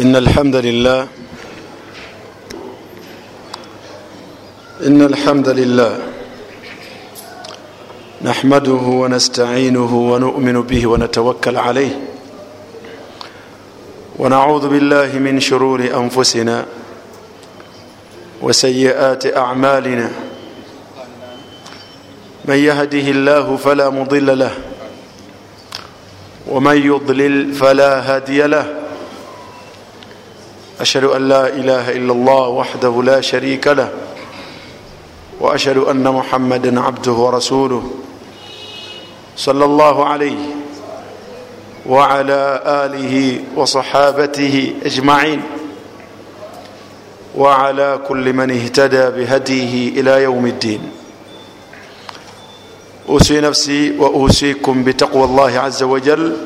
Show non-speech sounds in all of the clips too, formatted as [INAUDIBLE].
إن الحمد لله. إن الحمد لله. نحمده ونستعينه ونؤمن به ونتوكل عليه. ونعوذ بالله من شرور أنفسنا وسيئات أعمالنا. من يهده الله فلا مضل له. ومن يضلل فلا هادي له. أشهد أن لا إله إلا الله وحده لا شريك له وأشهد أن محمدا عبده ورسوله صلى الله عليه وعلى آله وصحابته أجمعين وعلى كل من اهتدى بهديه إلى يوم الدين. أوصي نفسي وأوصيكم بتقوى الله عز وجل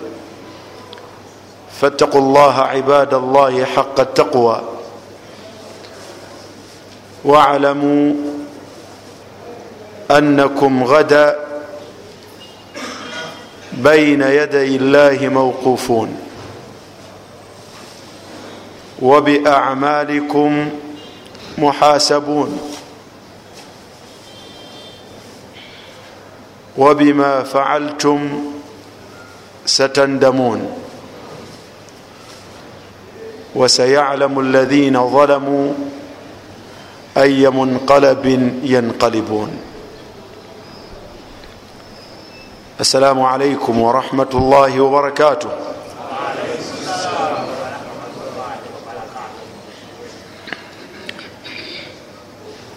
فاتقوا الله عباد الله حق التقوى. واعلموا انكم غدا بين يدي الله موقوفون. وباعمالكم محاسبون. وبما فعلتم ستندمون. وسيعلم الذين ظلموا اي منقلب ينقلبون. السلام عليكم ورحمه الله وبركاته.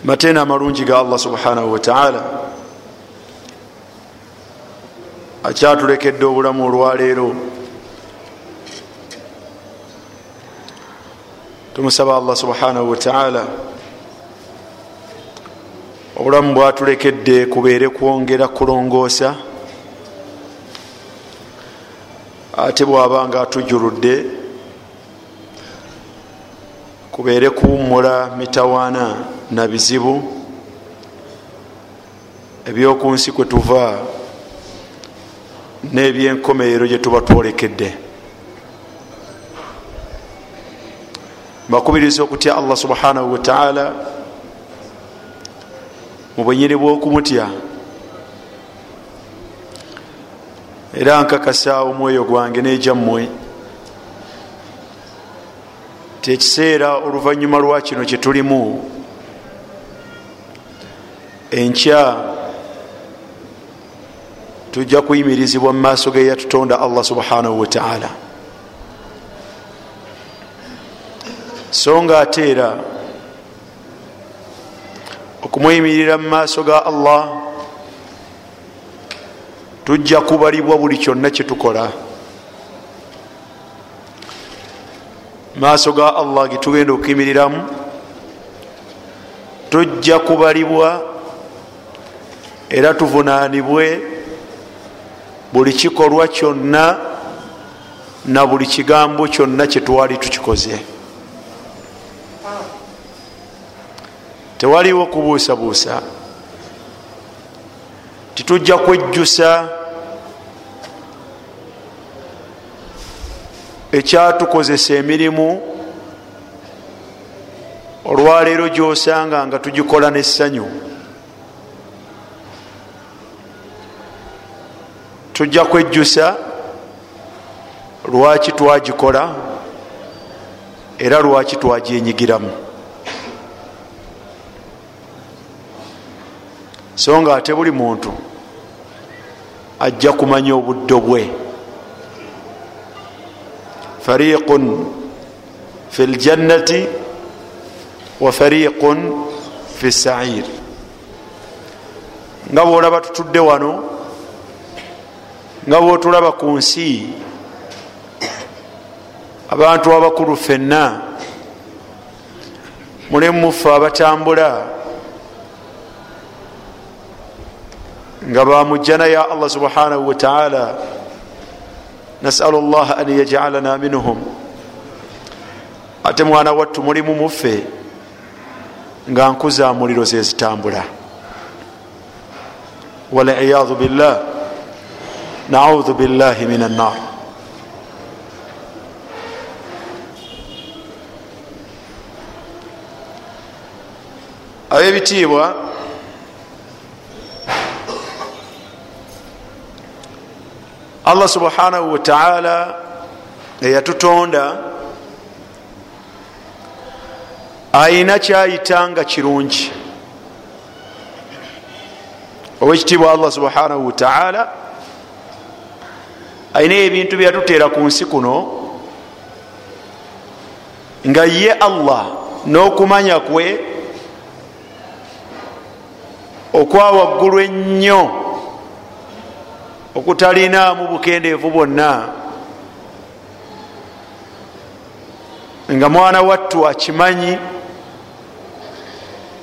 mateena amalungi ga allah subhanahu wataala akyatulekedde obulamu olwaleero tumusaba allah subhanahu wataala obulamu bwatulekedde kubeere kwongera kulongoosa ate bwaba nga atujuludde kubeere kuwumula mitawaana na bizibu ebyokunsi kwe tuva n'ebyenkomerero gye tuba twolekedde mbakubiriza okutya allah subhanahu wataala mu bwenyini bw'okumutya. Era nkakasa omwoyo gwange nejammwe. Tekiseera oluvanyuma lwa kino kyetulimu enkya tujja kuyimirizibwa mu maaso ge yatutonda allah subhanahu wataala so nga ate era okumuyimirira mu maaso ga allah tujja kubalibwa buli kyonna kyetukola maaso ga allah getugenda okuyimiriramu tujja kubalibwa era tuvunanibwe buli kikolwa kyonna na buli kigambo kyonna kyetwali tukikoze tewaliwo kubuusabuusa. Titujja kwejjusa ekyatukozesa emirimu olwaleero gyosanga nga tugikola nessanyu. Tujja kwejjusa lwaki twagikola era lwaki twagyenyigiramu so nga ate buli muntu ajja kumanya obuddo bwe. Fariqun fi ljannati wa fariqun fi sair. Nga bwolaba tutudde wano nga bwotulaba ku nsi abantu abakulu fenna mulimu muffe abatambula nga bamujjana ya allah subhanahu wataala nasalu llah an yajalana minhum. Ate mwana wattu mulimu muffe nga nku za muliro zezitambula waliyadu billah naudhu billahi min annar ab'ebitiibwa allah subhanahu wataala eyatutonda ayina kyayita nga kirungi. Owekitiibwa allah subhanahu wataala ayina ebintu byeyatuteera ku nsi kuno nga ye allah n'okumanya kwe okwa waggulu ennyo okutalinaamu bukendeevu bwonna. Nga mwana wattu akimanyi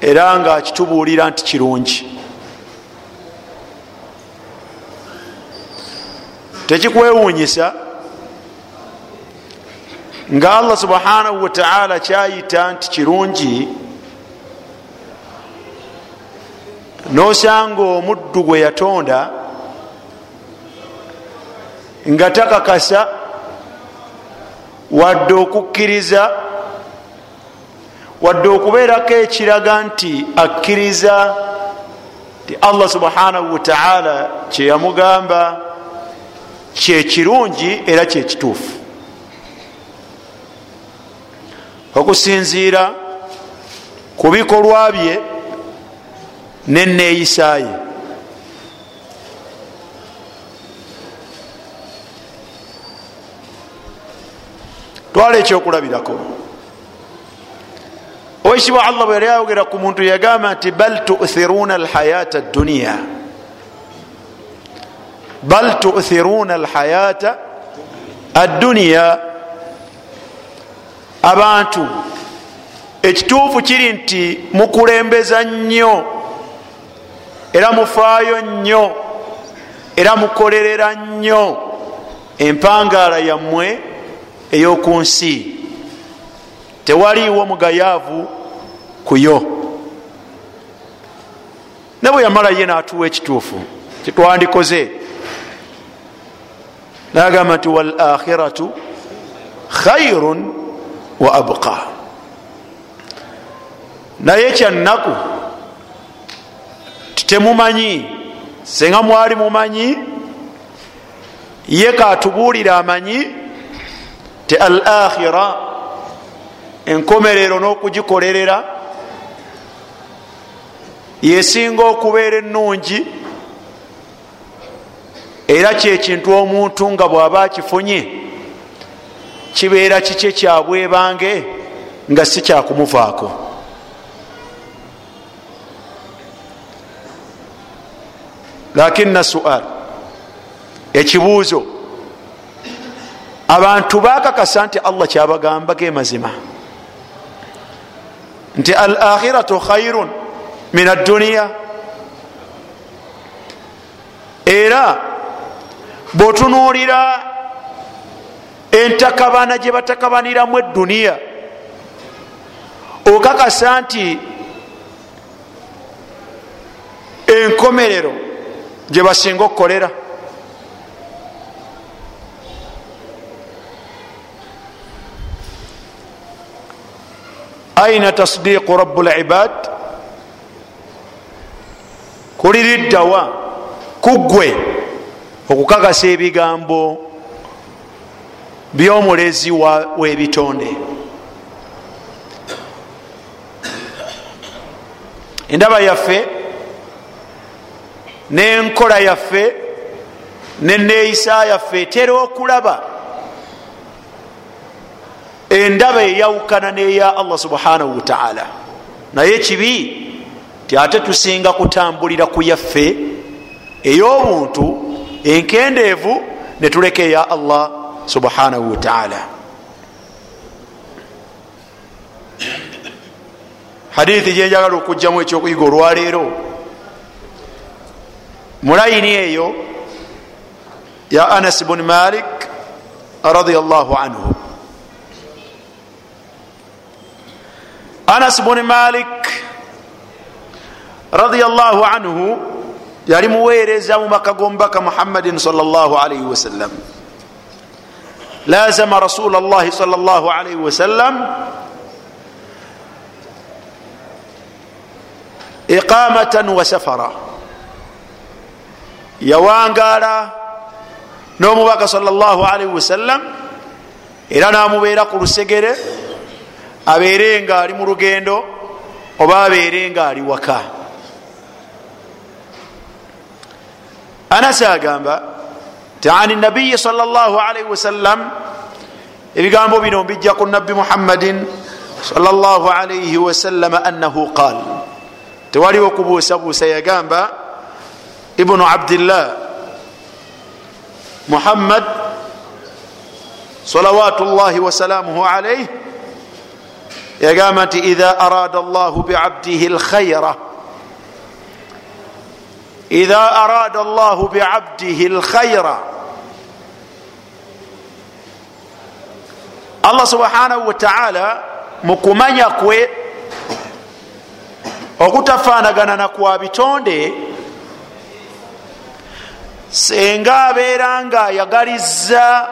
era nga akitubuulira nti kirungi. Tekikwewuunyisa nga allah subhanahu wataala kyayita nti kirungi nosanga omuddu gwe yatonda nga takakasa wadde okukkiriza wadde okubeerako ekiraga nti akkiriza ti allah subhanahu wataala kyeyamugamba kyekirungi era kyekituufu okusinziira ku bikolwa bye neneeyisaye twala ekyokulabirako. Owekitibwa allah bwe yali ayogera ku muntu yagamba nti bal tuthiruna alhayata dduniya bal tuthiruna alhayata adduniya abantu ekituufu kiri nti mukulembeza nnyo era mufaayo nnyo era mukolerera nnyo. Empangaala yammwe ey'oku nsi tewaliiwo mugayaavu kuyo ne bwe yamala ye n'atuwa ekituufu kitwandikoze nagamba nti walakhiratu khairun wa abqa. Naye kyannaku titemumanyi senga mwali mumanyi? Ye katubuulire amanyi ti al akhira enkomerero n'okugikolerera yesinga okubeera ennungi era kyekintu omuntu nga bw'aba akifunye kibeera kikye kyabwebange nga si kyakumuvaako lakina sual ekibuuzo abantu bakakasa nti allah kyabagamba ge mazima. Nti al akhiratu khairun min adduniya era bwotunuulira entakabana gye batakabaniramu edduniya okakasa nti enkomerero gye basinga okukolera aina tasdiqu rabu libad kuliriddawa kuggwe okukakasa ebigambo byomulezi w'ebitonde endaba yaffe n'enkola yaffe neneeyisa yaffe etera okulaba endaba eyawukana neya allah subhanahu wataala naye kibi ti ate tusinga kutambulira ku yaffe ey'obuntu enkendeevu netuleka eya allah subhanahu wataala hadithi gyenjagala okugjamu ekyokuyiga olwaleero. Mulayini eyo ya anas bun malik radiallahu anhu anas bun malik radiallahu anhu yali muweereza mu maka g'omubaka muhammadin salllah alaihi wasallam lazama rasul llahi sal llah alaihi wasallam iqamatan wa safara. Yawangaala n'omubaka salllahalaihi wasallam era namubeera ku lusegere abeere nga ali mu lugendo oba abeere nga ali waka. Anasi agamba ti ani nabiyi salllahalaihi wasallam ebigambo bino mbijja ku nabbi muhammadin salllahalaihi wasallama annahu qaal. Tewaliwo kubuusabuusa yagamba ibnu abdillah muhammad salawatu llahi wasalamuhu alaih yagamba nti idha arada llahu biabdihi lkhaira idha arada llahu biabdihi lkhaira allah subhanahu wataala mukumanya kwe okutafanagana nakwa bitonde senga abeera nga ayagaliza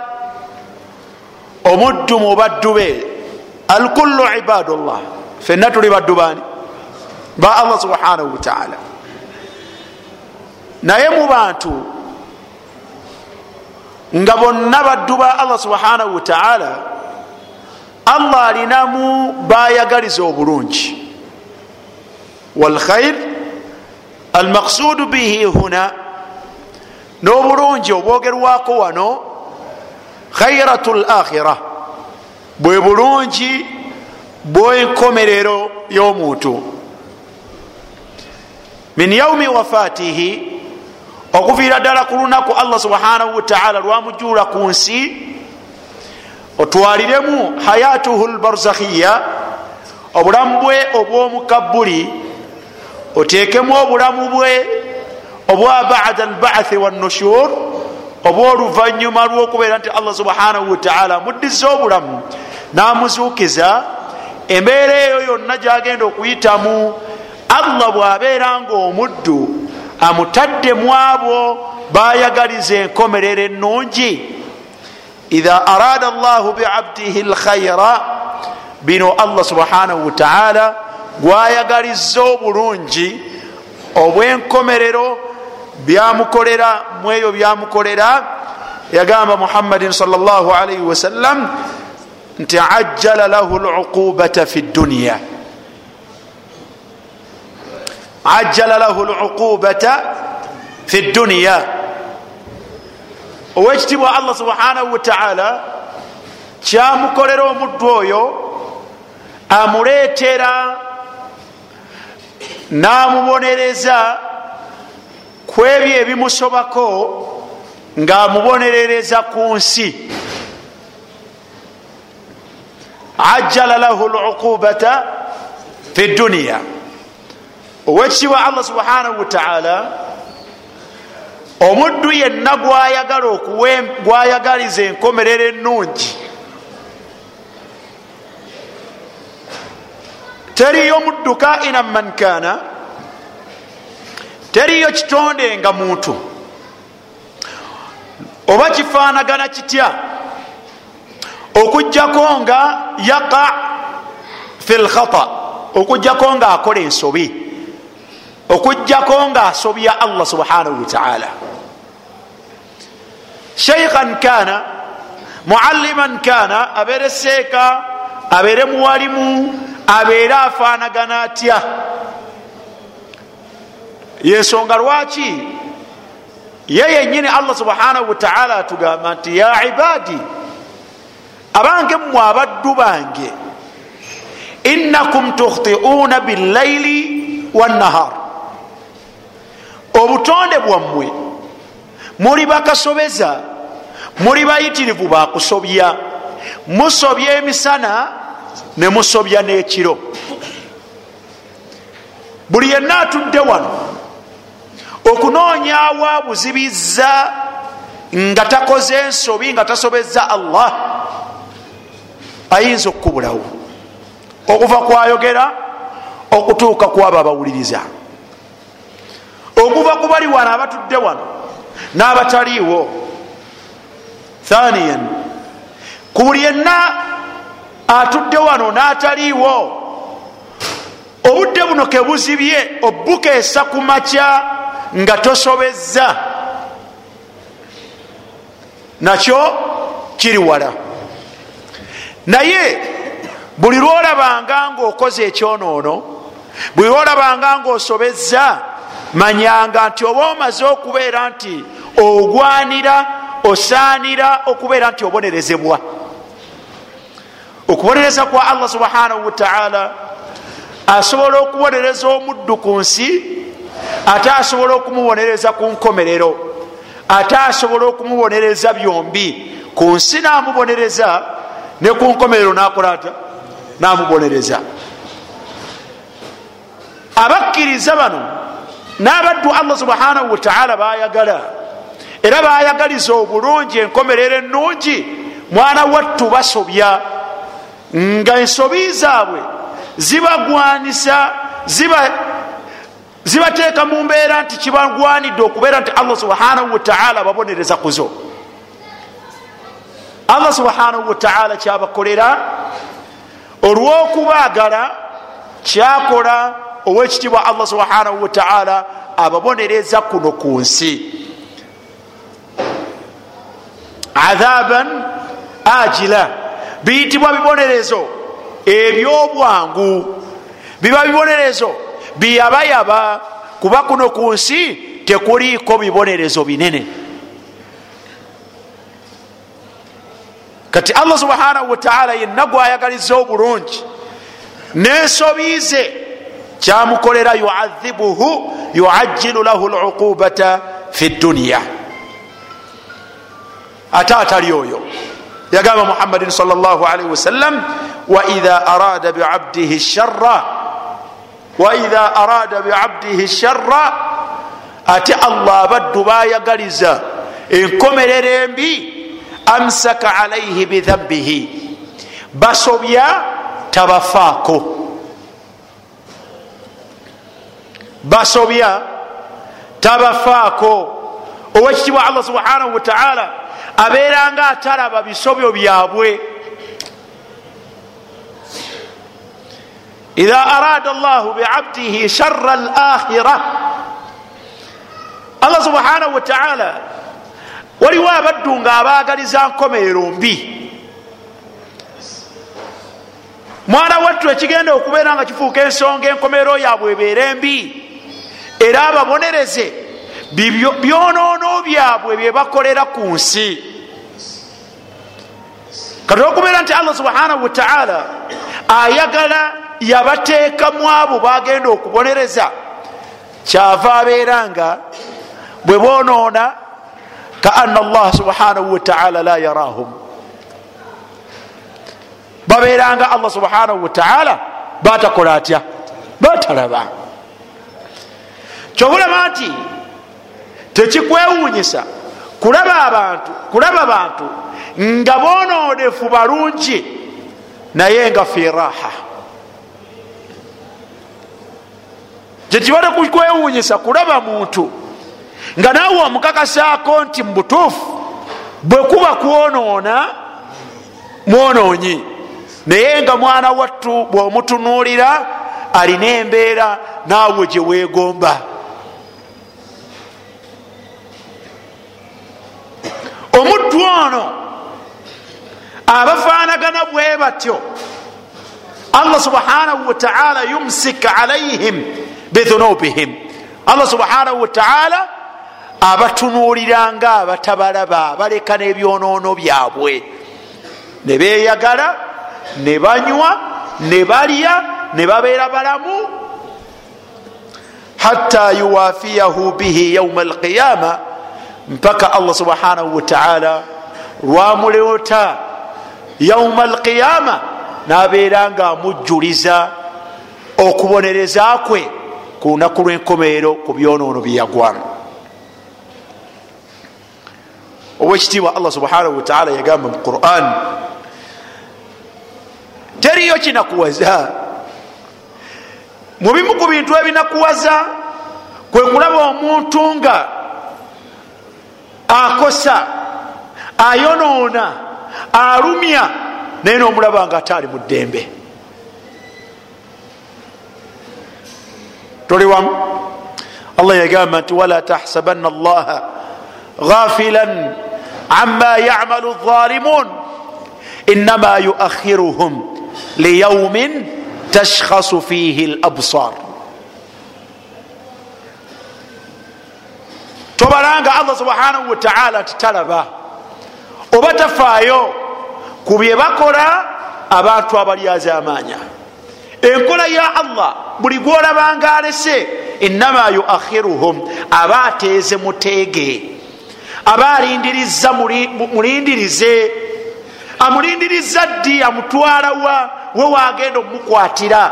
omuddu mu baddu be alkullu ibadullah. Fenna tuli baddu bani? Ba allah subhanahu wataala naye mu bantu nga bonna baddu ba allah subhanahu wataala allah alinamu bayagaliza obulungi. Walkhair almaqsudu bihi huna n'obulungi obwogerwako wano khairatu lakhira bwe bulungi bwenkomerero y'omuntu. Min yaumi wafatihi okuviira ddala ku lunaku allah subhanahu wataala lwamujuula ku nsi otwaliremu hayatuhu lbarzakhiya obulamu bwe obwomukabuli oteekemu obulamu bwe obwa bada albaathi wanushur obwoluvanyuma lwokubeera nti allah subhanahu wataala amuddiza obulamu namuzuukiza embeera eyo yonna gyagenda okuyitamu allah bwabeera nga omuddu amutaddemu abo bayagaliza enkomerero ennungi. Idha arada llahu biabdihi lkhaira bino allah subhanahu wataala gwayagaliza obulungi obwenkomerero byamukolera mu ebyo byamukolera. Yagamba muhammadin salllahalaihi wasallam nti ajjala lahu luqubata fi dduniya ajjala lahu luqubata fi dduniya owekitibwa allah subhanahu wataala kyamukolera omuddu oyo amuleetera namubonereza ku ebyo ebimusobako ngaamubonerereza ku nsi ajjala lahu luqubata fi dduniya owekitibwa allah subhanahu wataala omuddu yenna gwayagala gwayagaliza enkomerero ennungi. Teriyo muddu kaina man kana teriyo kitonde nga muntu. Oba kifanagana kitya okugjako nga yaqa fi lkhata okugjako nga akola ensobi okugjako nga asobya allah subhanahu wataala sheikhan kana mualliman kana abeere seeka abeere muwalimu abeere afanagana atya? Yensonga lwaki? Ye yenyini allah subhanahu wataala atugamba nti ya ibadi abange mmwe abaddu bange. Innakum tukhtiuna billaili wannahar. Obutonde bwammwe muli bakasobeza muli bayitirivu bakusobya musobya emisana ne musobya n'ekiro. Buli yenna atudde wano okunoonyawo buzibiza nga takoze ensobi nga tasobeza allah ayinza okukubulawo. Okuva kwayogera okutuuka kwabo abawuliriza. Okuva ku bali wano abatudde wano n'abataliiwo. Thaniyan ku buli yenna atudde wano n'ataliiwo obudde buno kebuzibye obukeesa ku makya nga tosobezza. Nakyo kiri wala naye buli lwolabanga ngaokoze ekyonoono buli lwolabanga ngaosobezza manyanga nti oba omaze okubeera nti ogwanira osaanira okubeera nti obonerezebwa. Okubonereza kwa allah subhanahu wataala asobola okubonereza omuddu ku nsi ate asobola okumubonereza ku nkomerero ate asobola okumubonereza byombi. Ku nsi namubonereza ne ku nkomerero nakola ata namubonereza. Abakkiriza bano n'abaddu allah subhanahu wataala bayagala era bayagaliza obulungi enkomerero ennungi. Mwana wattu basobya. Nga ensobi zaabwe zibagwanisa zibateeka mu mbeera nti kibagwanidde okubeera nti allah subhanahu wataala babonereza kuzo allah subhanahu wataala kyabakolera olwokubaagala kyakola owekitiibwa allah subhanahu wataala ababonereza kuno ku nsi. Adhaban ajila biyitibwa bibonerezo ebyobwangu. Biba bibonerezo biyabayaba kuba kuno ku nsi tekuliiko bibonerezo binene kati allah subhanahu wataala yenna gwayagaliza obulungi. Nensobize kyamukolera yuadhibuhu yuajilu lahu luqubata fi dduniya ate atali oyo. Yagamba muhammadin salllahalihi wasallam waidha arada biabdihi shara waidha arada biabdihi shara ate allah abaddu bayagaliza enkomerero embi amsaka alaihi bidhambihi. Basobya tabafaako. Basobya tabafaako. Owekitibwa allah subhanahu wataala abeeranga atalaba bisobyo byabwe. Idha arada llahu biabdihi shara lakhira allah subhanahu wataala waliwo abaddu nga abaagaliza nkomerero mbi. Mwana wattu ekigenda okubeera nga kifuuka ensonga enkomerero yaabwe ebeera embi era ababonereze byonoono byabwe byebakolera ku nsi. Kati okubeera nti allah subhanahu wataala ayagala yabateekamu abo bagenda okubonereza kyava abeera nga bwe bonoona kaana allah subhanahu wataala la yarahum. Babeeranga allah subhanahu wataala batakola atya? Batalaba. Kyobulaba nti tekikwewuunyisa kulaba abantu kulaba bantu nga bonoonefu balungi naye nga firaha kyekibale kukwewuunyisa kulaba muntu nga naawe omukakasaako nti mubutuufu bwe kuba kwonoona mwonoonyi. Naye nga mwana wattu bwomutunuulira alina embeera naawe gyeweegomba omuddu ono abafaanagana bwe batyo allah subhanahu wataala yumsik alaihim bidhunubihim allah subhanahu wataala abatunuulira nga abatabalaba baleka n'ebyonoono byabwe. Ne beeyagala ne banywa ne balya ne babeera balamu. Hatta yuwafiyahu bihi yauma alqiyama mpaka allah subhanahu wataala lwamuleota yauma alqiyama nabeera nga amujjuliza okubonereza kwe ku lunaku lwenkomeero ku byonoono byeyagwamu owekitiibwa allah subhanahu wataala yagamba mu quran teriyo kinakuwaza. Mu bimu ku bintu ebinakuwaza kwe kulaba omuntu nga akosa ayonoona alumya naye nomulaba nga ate ali mu ddembe. Tuli wamu? Allah yagamba nti wala tahsabanna allaha ghafilan ama yamalu dhalimun inama yuakhiruhum liyaumin tashkhasu fihi labsar tobalanga allah subhanahu wataala nti talaba oba tafaayo ku bye bakola abantu abalyaza amaanya enkola ya allah buli gwolabanga alese enama yuakhiruhum aba ateeze muteege aba alindiriza mulindirize. Amulindiriza ddi? Amutwalawa we wagenda omumukwatira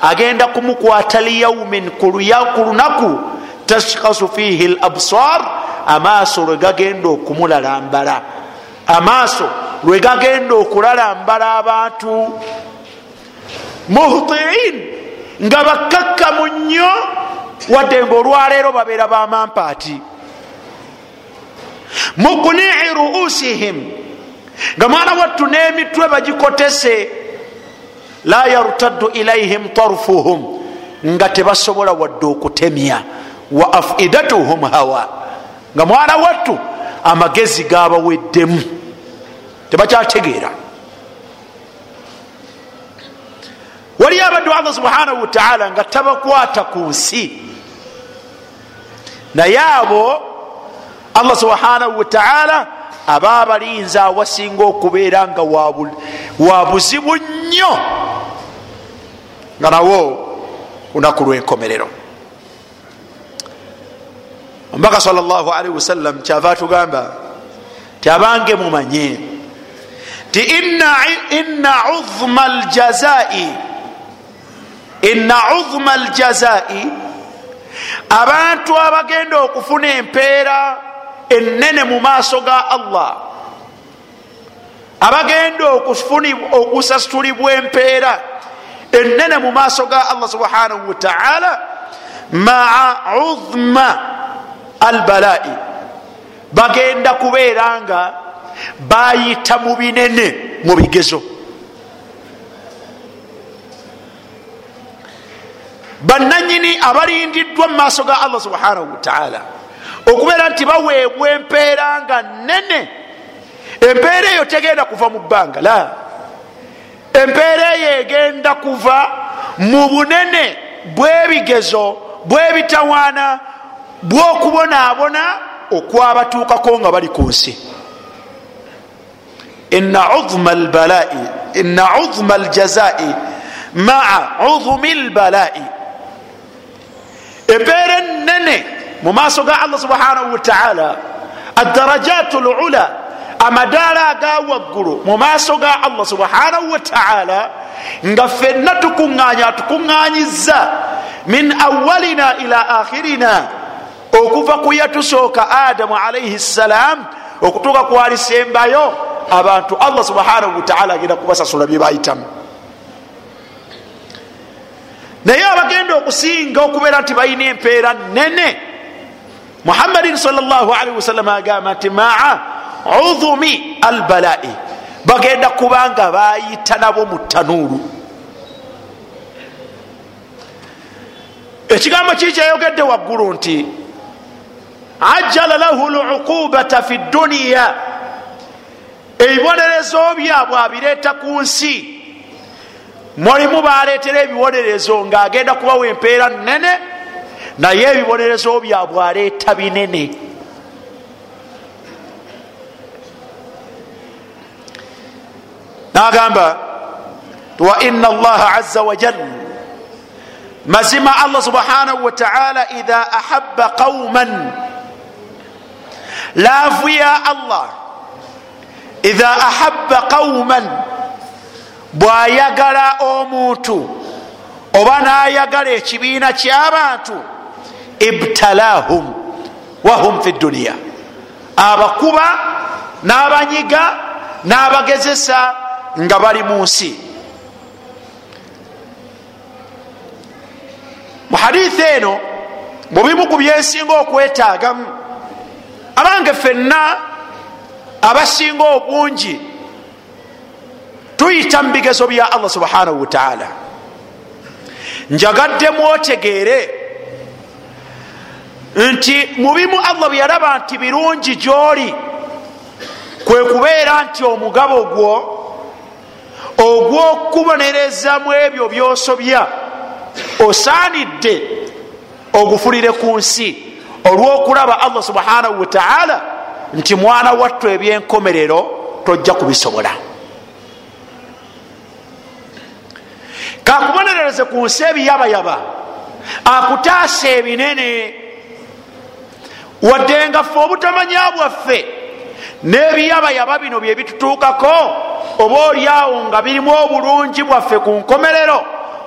agenda kumukwata liyaumin ku lunaku. Tashkasu fihi labsar amaaso lwe gagenda okumulalambala amaaso lwe gagenda okulalambala abantu. Muhtiin nga bakkakkamu nnyo. Wadde nga olwaleero babeera bamampaati mukunii ruusihim. Nga mwana wattu n'emitwe bagikotese la yartaddu ilaihim tarfuhum nga tebasobola wadde okutemya wa afidatuhum hawa. Nga mwana wattu amagezi gabaweddemu tebakyategeera waliyo abaddu allah subhanahu wataala nga tabakwata ku nsi. Naye abo allah subhanahu wataala aba abalinzi awasinga okubeera nga wa buzibu nnyo. Nga nawo lunaku lwenkomerero omubaka salli wasallam kyava atugamba ti abange mumanye ti inna uzma ljazai inna uzma ljazai abantu abagenda okufuna empeera enene mu maaso ga allah. Abagenda okusasitulibwa empeera enene mu maaso ga allah subhanahu wataala maa uzma albalai bagenda kubeera nga bayita mu binene mu bigezo. Bananyini abalindiddwa mu maaso ga allah subhanahu wataala okubeera nti baweebwa empeera nga nene empeera eyo tegenda kuva mu bbanga la. Empeera eyo egenda kuva mu bunene bwebigezo bwebitawaana bwokubonaabona okwabatuukako nga bali ku nsi. Ina uzma aljazai maa uzumi lbalai empeera enene mu maaso ga allah subhanahu wataala adarajat lula amadaala aga waggulu. Mu maaso ga allah subhanahu wataala nga fenna tukuŋŋanya tukuŋŋanyiza min awalina ila akhirina okuva ku yatusooka adamu alaihi ssalam okutuuka kwalisembayo abantu allah subhanahu wataala agenda kubasasula byebayitamu naye abagenda okusinga okubeera nti balina empeera nene muhammadin wasallam agamba nti maa udhumi albalai. Bagenda kubanga bayita nabo mu tanuuru ekigambo kii kyayogedde waggulu nti ajala lahu luqubata fi dduniya ebibonerezo byabwe abireeta ku nsi. Mulimu baleetera ebibonerezo ngaagenda kubawa empeera nene naye ebibonerezo byabwe aleeta binene nagamba wa ina allaha aza wajal mazima allah subhanahu wataala idha ahaba qauman laavu ya allah idha ahaba qauman bwayagala omuntu oba nayagala ekibiina kyabantu ibtalahum wahum fi duniya abakuba n'abanyiga n'abagezesa nga bali mu nsi. Mu hadithi eno mubimu ku byensinga okwetaagamu abange fenna abasinga obungi tuyita mu bigezo bya allah subhanahu wataala njagadde mwotegeere nti mubimu allah bwe yalaba nti birungi gyoli kwe kubeera nti omugabo gwo ogw'okubonerezamu ebyo byosobya osaanidde ogufulire ku nsi olw'okulaba allah subhanahu wataala nti mwana wattu ebyenkomerero tojja kubisobola. Kakubonerereze ku nsi ebiyabayaba akutaasa ebinene wadde nga ffe obutamanya bwaffe n'ebiyabayaba bino bye bitutuukako oba oliawo nga birimu obulungi bwaffe ku nkomerero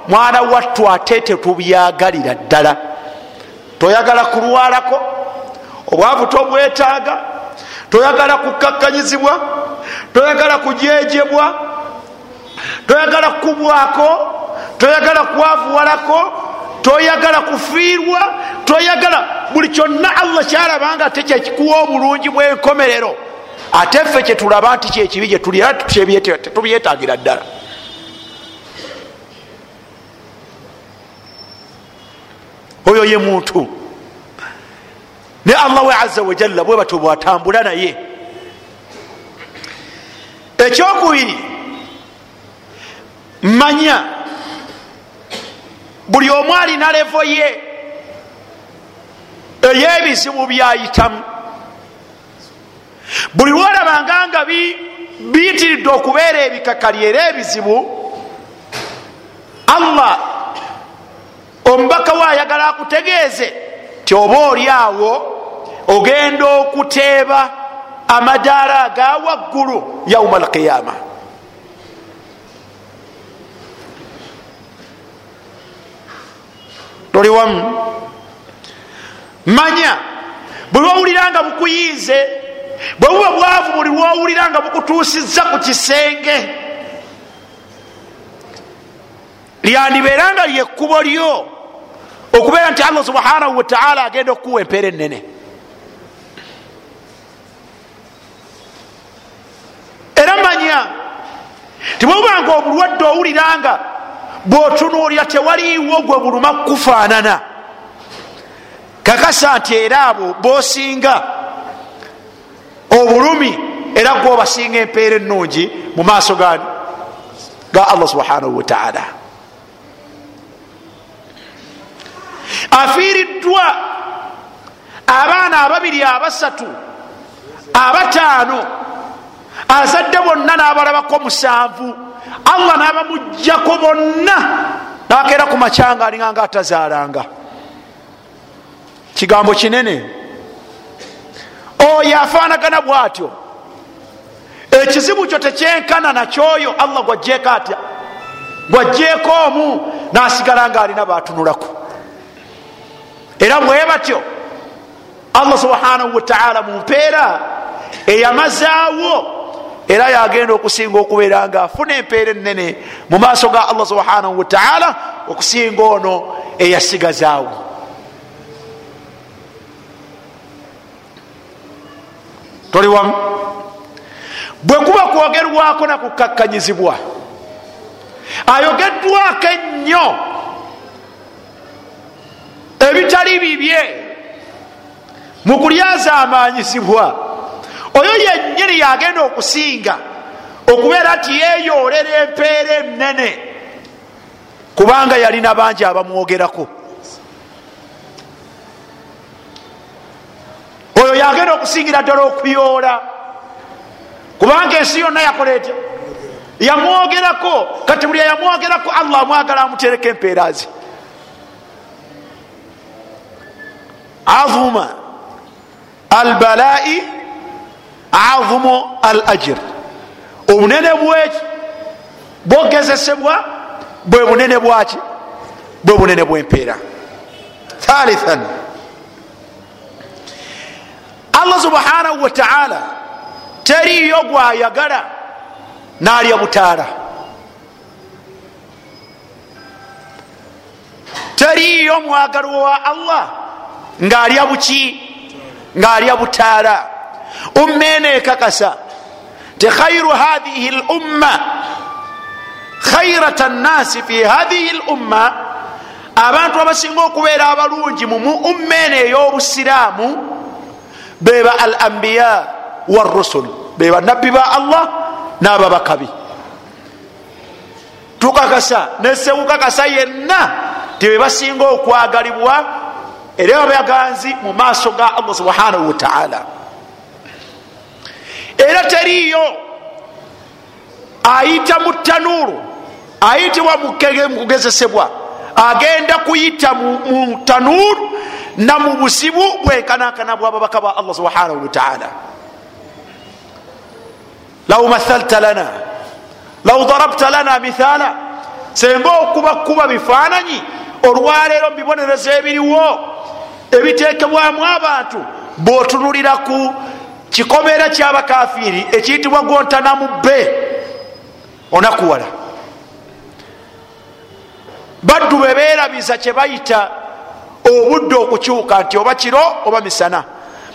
mwana wattu ate tetubyagalira ddala. Toyagala kulwalako obwavu tobwetaaga toyagala kukakkanyizibwa toyagala kujejebwa toyagala kukubwako toyagala kwavuwalako toyagala kufiirwa toyagala buli kyonna allah kyalabanga ate kyekikuwa obulungi bwenkomerero ate ffe kyetulaba nti kyekibi gyetuli era tetubyetagira ddala. Oyo ye muntu. Ne allah we aza wajalla bwe batyo bwatambula naye. Ekyokubiri manya buli omu alina levo ye. Ey'ebizibu byayitamu. Buli lwolabanga nga biyitiridde okubeera ebikakali era ebizibu allah omubaka we ayagala akutegeeze ti oba oli awo ogenda okuteeba amadaala aga waggulu yauma alqiyama toli wamu manya buli wowulira nga bukuyiize bwe buba bwavu buli lwowulira nga bukutuusiza ku kisenge lyandibeera nga lyekkubo lyo okubeera nti allah subhanahu wataala agenda okukuwa empeera enene era manya tibwebubanga obulwadde owuliranga bwotunuulira tewaliiwo gwe buluma kufaanana kakasa nti era abo bosinga obulumi era gwobasinga empeera ennungi mu maaso gani ga allah subhanahu wataala afiiriddwa abaana ababiri abasatu abataano azadde bonna n'abalabako musanvu allah n'abamugjako bonna nakeera ku macyanga alinga nga atazaalanga. Kigambo kinene. Oyo afaanagana bwatyo. Ekizibu kyo tekyenkana nakyoyo allah gwajjeeko atya? Gwajjeeko omu nasigala nga alina batunulako. Era bwe batyo allah subhanahu wataala mu mpeera eyamazaawo era yagenda okusinga okubeera nga afuna empeera enene mu maaso ga allah subhanahu wataala okusinga ono eyasigazaawo. Toli wamu? Bwe kuba kwogerwako nakukakkanyizibwa ayogeddwako ennyo ebitali bibye mu kulyazaamanyizibwa oyo yennyini yagenda okusinga okubeera nti yeeyoolera empeera enene kubanga yalina bangi abamwogerako. Oyo yagenda okusingira ddala okuyoola kubanga ensi yonna yakola etya yamwogerako kati buli yamwogerako allah amwagala amutereka empeera ze. Azuma albalai azumu al ajir obunene bweki? Bwogezesebwa bwe bunene bwaki? Bwe bunene bwempeera. Thalithan. Allah subhanahu wataala teriyo gwayagala nalya butaala. Teriyo mwagalwa wa allah ngaalya buki? Ngaalya butaala umma eno ekakasa ti khairu hadhihi lumma khairata nnasi fi hadhihi lumma abantu abasinga okubeera abalungi mu ummeene ey'obusiraamu beba al ambiya warusul beba nabbi ba allah n'ababakabi tukakasa nesewukakasa yenna tibebasinga okwagalibwa era abaganzi mu maaso ga allah subhanahu wataala era teriyo ayita mu tanuuru ayitibwa mukugezesebwa. Agenda kuyita mu tanuuru na mu busibu bwenkanakana bwababaka ba allah subhanahu wataala law mathalta lana law darabta lana mithala senga okubakuba bifaananyi olwaleero mubibonerezo ebiriwo ebitekebwamu abantu bwotunulira ku kikomera kyabakafiri ekiyitibwa gontanamu bbe onakuwala. Baddu bebeerabiza kyebayita obudde okukyuka nti oba kiro oba misana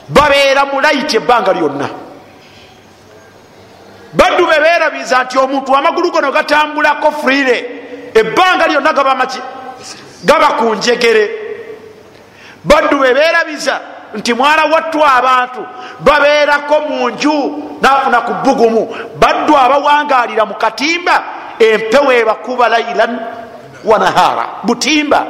babeera mulayiti ebbanga lyonna. Baddu bebeerabiza nti omuntu amagulu gono gatambulako friire ebbanga lyonna gaba maki gaba ku njegere. Baddu bebeerabiza nti mwana wattu abantu babeerako mu nju nafuna ku bugumu baddu abawangalira mu katimba empewo ebakuba lailan wanahara butimba.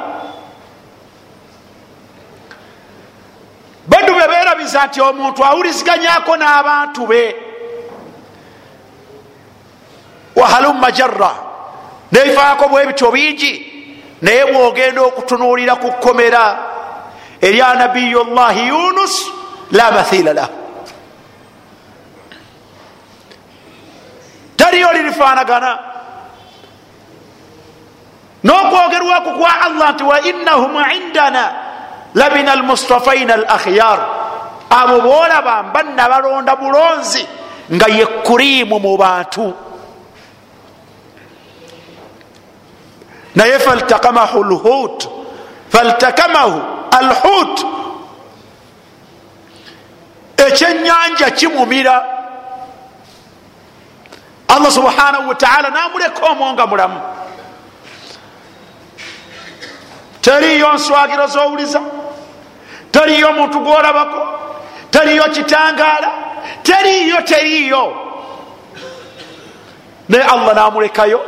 Baddu bebeerabiza nti omuntu awuliziganyako n'abantu be. Wahalumma jarra. Nebifaako bwebityo bingi. Naye bwogenda okutunuulira ku kkomera erya nabiyu llahi yunus la mathila lahu taliyo lirifaanagana n'okwogerwaku kwa allah nti wa innahum indana labina almustafaina al akhyar abo boolaba mbanna balonda bulonzi nga ye kuriimu mu bantu naye faltakamahu lhut faltakamahu alhut. Ekyenyanja kimumira. Allah subhanahu wataala namuleka omwonga mulamu. Teriyo nswagiro zowuliza teriyo muntu gwolabako teriyo kitangaala teriyo teriyo naye allah namulekayo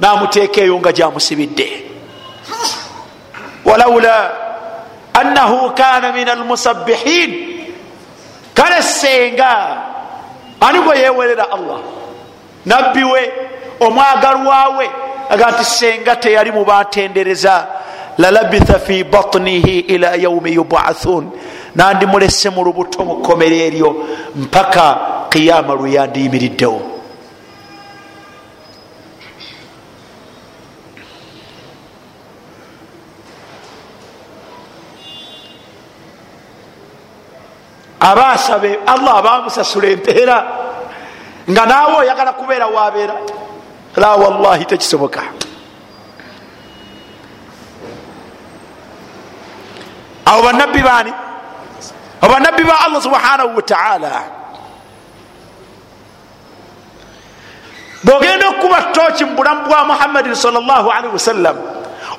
namuteeka eyo nga gyamusibidde. Walaula annahu kana min almusabihin kale senga ani gwe yewerera allah nabbi we omwagalwawe aga nti senga teyali mubatendereza lalabitha fi batnihi ila yaumi yubathun nandimulese mu lubuto mukomero eryo mpaka qiyama lweyandiyimiriddewo abasabe allah abamusasula empeera nga naawe oyagala kubeera wabeera. La wallahi tekisoboka. Abo banabbi baani? Abo banabbi ba allah subhanahu wataala bwogenda okukuba toki mu bulamu bwa muhammadin salllahu alaihi wasallam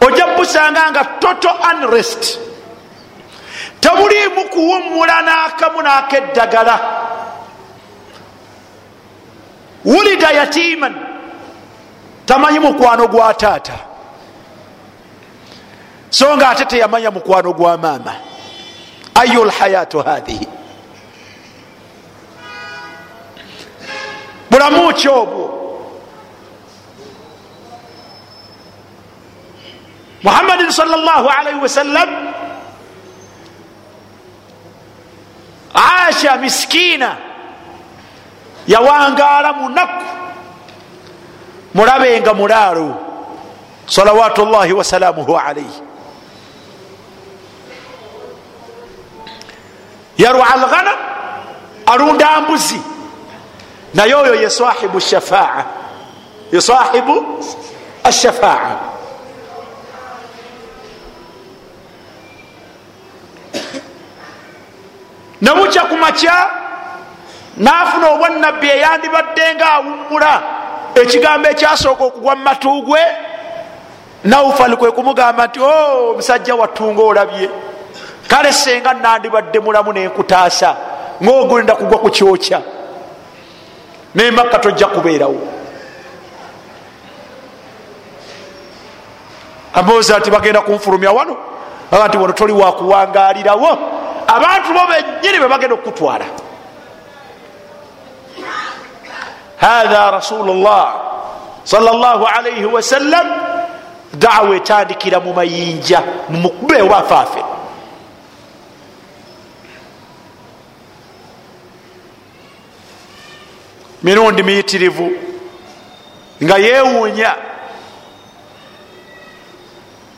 ojja busanga nga total unrest temuliimu kuwummula n'akamu n'akeddagala. Wulida yatiman tamanyi mukwano gwa taata. So nga ate teyamanya mukwano gwa maama. Ayu lhayatu hathihi bulamu ki obwo. Muhammadin salllah alaihi wasallam asha miskina yawangaala munaku mulabenga mulaalo salawatu llahi wasalamuhu alaihi yarwa alghanam alunda mbuzi naye oyo ye sahibu shafaa. Ye sahibu ashafaa nabukya ku makya nafuna obwanabbi eyandibadde nga awummula. Ekigambo ekyasooka okugwa mu matugwe naufal kwe kumugamba nti o omusajja wattunga olabye kale senga nandibadde mulamu nenkutaasa ngaogenda kugwa ku kyokya. Nemakka tojja kubeerawo. Amooza nti bagenda kunfulumya wano? Aba nti wano toli wakuwangalirawo abantu bo benyini be bagenda okutwala hatha rasulu llah salllah alaihi wasallam dawa etandikira mu mayinja mumukube oba afaafe mirundi miyitirivu nga yewuunya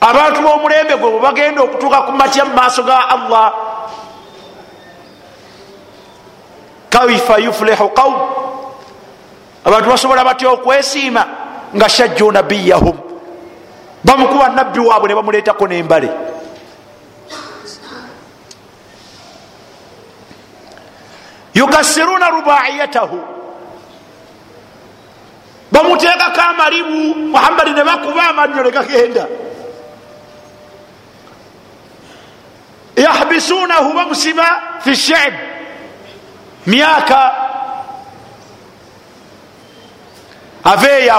abantu b'omulembe gwe bwe bagenda okutuuka ku matya mu maaso ga allah kaifa yuflihu qaum abantu basobola batya okwesiima nga shajju nabiyahum. Bamukuba nabbi waabwe ne bamuleetako nembale. Yukasiruna rubaiyatahu. Bamuteekako amalibu. Muhammadi ne bakuba amannyo ne gagenda. Yahbisunahu bamusiba fi shib myaka aveeyo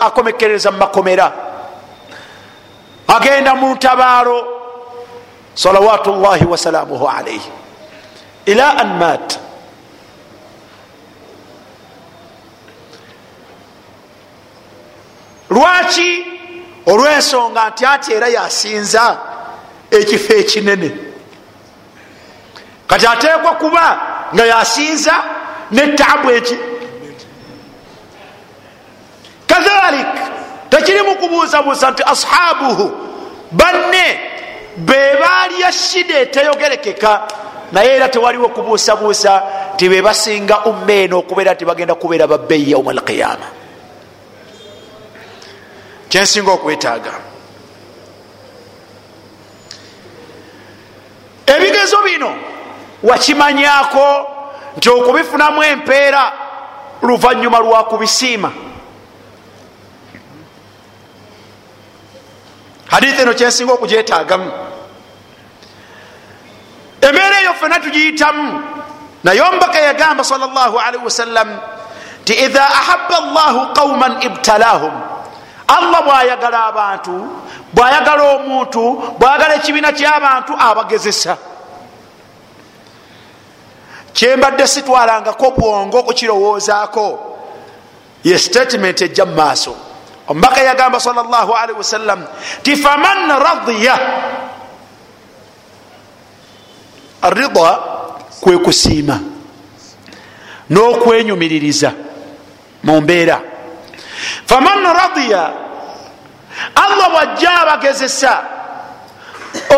akomekereza mumakomera agenda mu ntabaalo salawatu llahi wasalamuhu alaihi ila an mat lwaki olwensonga nti ati era yasinza ekifo ekinene? Kati ateekwa kuba nga yasinza netaabu eki? Kadhalik tekirimu kubuuzabuuza nti ashabuhu banne bebalya shida eteyogerekeka naye era tewaliwo kubuusabuusa nti bebasinga umma eno okubeera nti bagenda kubeera babbeyi yauma alqiyama kyensinga okwetaaga. Ebigezo bino wakimanyako nti okubifunamu empeera luvanyuma lwakubisiima hadithi eno kyensinga okugyetaagamu. Embeera eyo fena tugiyitamu. Naye omubaka yagamba sal llah alaihi wasallam nti idha ahaba llahu qauman ibtalahum. Allah bwayagala abantu bwayagala omuntu bwayagala ekibiina kyabantu abagezesa kyembadde sitwalangako bwongo kukirowoozaako ye statement ejja mu maaso. Omubaka yagamba sal llah alaihi wasallam ti faman radiya? Arida kwe kusiima n'okwenyumiririza mu mbeera. Faman radiya? Allah bwajja abagezesa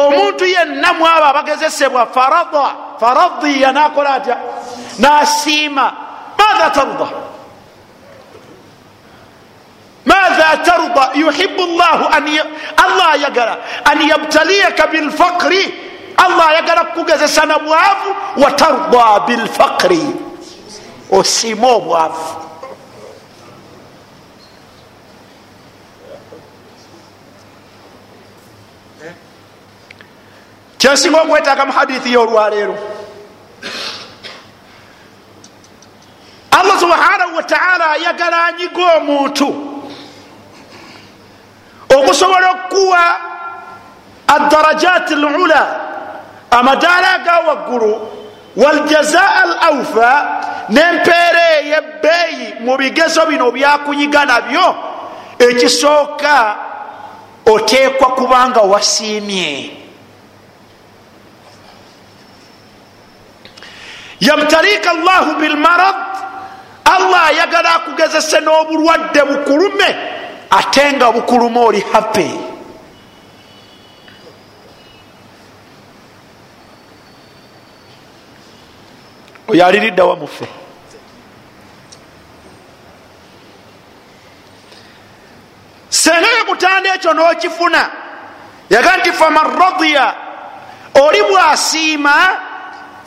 omuntu yenna mwabo abagezesebwa farada faradiya nakola atya nasiima matha tarda matha tarda yuhibu llahu allah ayagala an yabtaliyaka bilfaqri allah ayagala kukugezesa na bwavu watarda bilfaqri osiima obwavu kyensinga okwetaaga mu hadithi y'olwaleero. Allah subhanahu wataala ayagala anyiga omuntu okusobola okukuwa adarajat lula amadaala aga waggulu waljazaa al aufa nempeera eyebbeeyi mu bigezo bino byakunyiga nabyo ekisooka oteekwa kubanga wasiimye yabtalika llahu bilmarad allah ayagala akugezese n'obulwadde bukulume ate nga bukuluma oli happy. Oyo aliriddawa muffe. Senga yekutanda ekyo n'okifuna yaga nti faman radiya oli bwasiima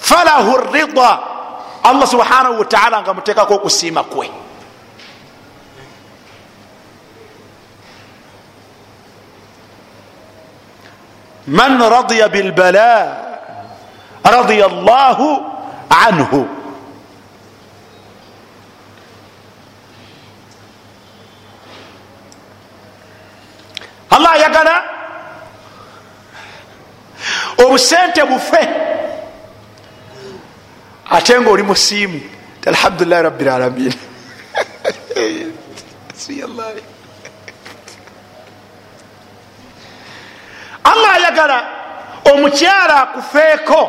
falahu rida allah subhanahu wataala nga mutekako okusiima kwe. Man radiya bilbala radiya llahu anhu. Allah ayagala obusente bufe ate nga oli musiimu alhamdulilahi rabilalamin [LAUGHS] allah. Ayagala omukyala akufeeko.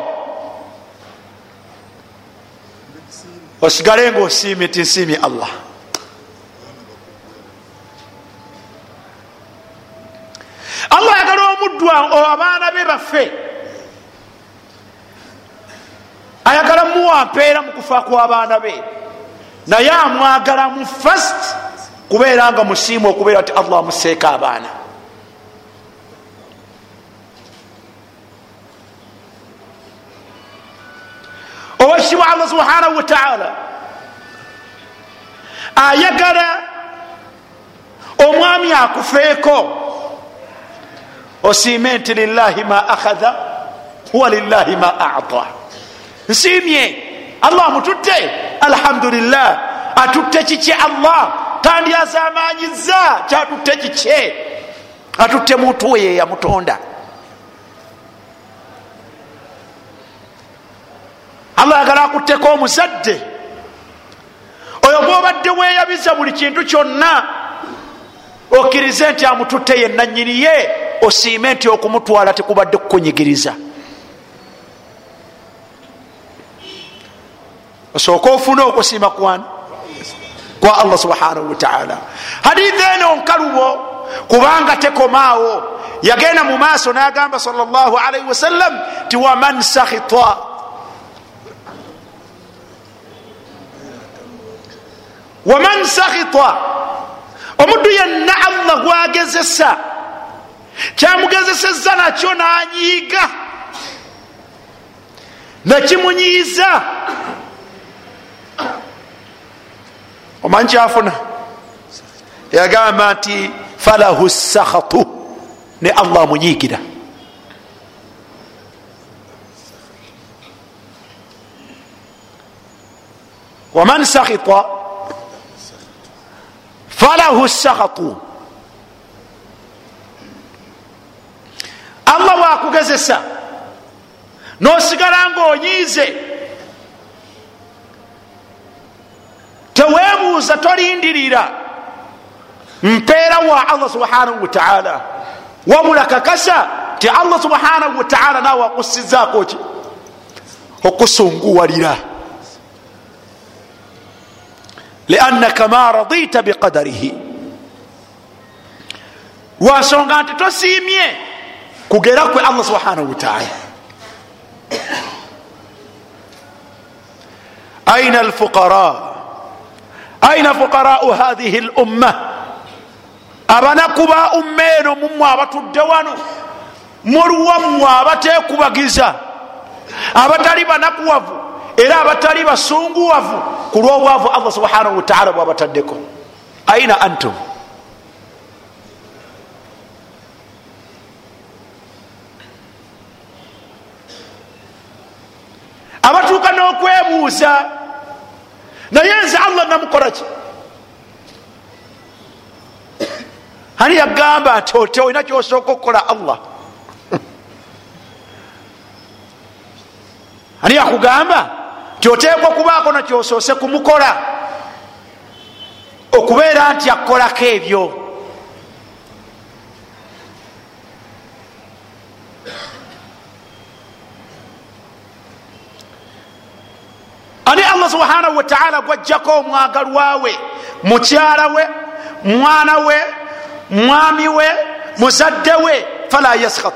Osigale nga osiimye tinsiimye allah. Allah ayagala omuddu abaana be baffe ayagala muwa mpeera mu kufa kw'abaana be. Naye amwagala mu fast kubeera nga musiimu okubeera ti allah amuseeka abaana. Owekitibwa allah subhanahu wataala ayagala omwami akufeeko osiime nti lillahi ma akhadha huwa lillahi ma ata nsiimye allah amututte alhamdulillah. Atutte kiki allah. Tandyazamanyiza kyatutte kiki atutte muntu we yeyamutonda allah agala akutteko omuzadde oyo gwobadde weeyabiza buli kintu kyonna okkirize nti amututte yenanyini ye osiime nti okumutwala tekubadde kukunyigiriza osooke ofune okusiima kwani kwa allah subhanahu wataala hadithi eno nkalubo kubanga tekomaawo. Yagenda mu maaso nagamba sal llah alaihi wasallam ti waman sakhita? Waman sakhita? Omuddu yenna allah gwagezesa. Kyamugezeseza nakyo nanyiiga. Nakimunyiiza omanyi kyafuna yagamba nti falahu sakhatu ne allah amunyiigira. Waman sakhita? Falahu sakhatu allah wakugezesa. Nosigala nga onyiize tewebuuza tolindirira. Mpeera wa allah subhanahu wataala wabula kakasa ti allah subhanahu wataala nawe akusizaako ki? Okusunguwalira. Liannaka ma radita biqadarihi. Lwansonga nti tosiimye kugera kwe allah subhanahu wataala aina alfuqara aina fuqarau hathihi lumma abanaku ba umma eno mumwe abatudde wano? Muliwammwe abatekubagiza abatali banakuwavu? Era abatali basunguwavu? Ku lwobwavu allah subhanahu wataala bwabataddeko aina antum? Abatuuka n'okwebuuza naye nze allah. Namukola ki ani yagamba nti ote olina kyosooka okukola allah [LAUGHS] ani yakugamba nti oteekwa okubaako nakyosoose kumukola okubeera nti akolako ebyo ani allah subhanahu wataala gwajjako omwagalwawe mukyala we mwana we mwami we muzadde we fala yaskhat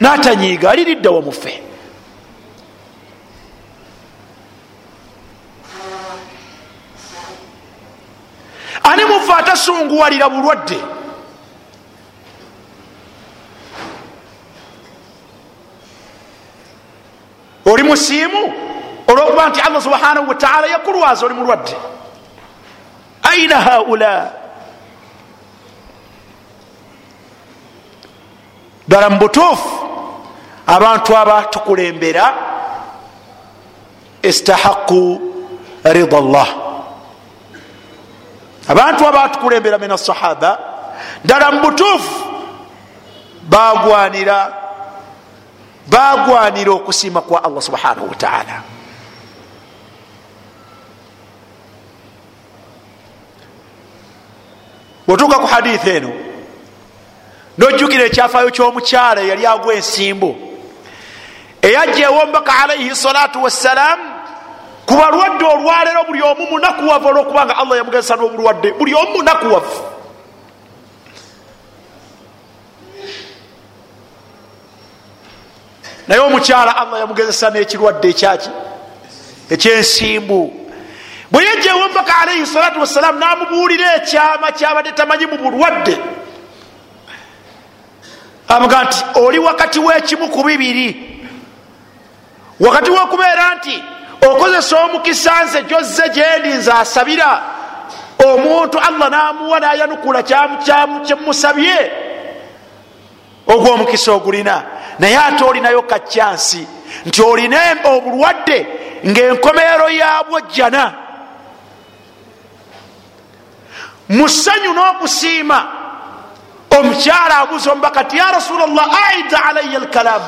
natanyiiga aliridda wamufe ani mufe atasunguwalira bulwadde oli musiimu? Olwokuba nti allah subhanahu wataala yakulwaza oli mulwadde. Aina haula? Ddala mu butuufu abantu abatukulembera istahaqu rida llah abantu abatukulembera min asahaba ddala mu butuufu bagwanira bagwanira okusiima kwa allah subhanahu wataala bwetuuka ku haditha eno nojjukira ekyafaayo ky'omukyala eyali agwa ensimbu eyajja ewombaka alaihi salatu wassalaamu ku balwadde olwaleero buli omu munakuwavu olwokubanga allah yamugezesa n'obulwadde buli omu munakuwavu naye omukyala allah yamugezesa n'ekirwadde ekyaki? Ekyensimbu. Bwe yajja ewombaka alaihi salatu wassalaamu namubuulira ekyama kyabadde tamanyi mu bulwadde. Amuga nti oli wakati w'ekimu ku bibiri. Wakati w'okubeera nti okozesa omukisa nze gyozze gyendi nze asabira. Omuntu allah namuwa nayanukula kyemusabye ogwo omukisa ogulina naye ate olinayo kacyansi nti olina obulwadde ngaenkomeero yabwo jjana. Mu ssanyu n'okusiima omukyala abuuza omubaka ti ya rasula llah aida alaya alkalamu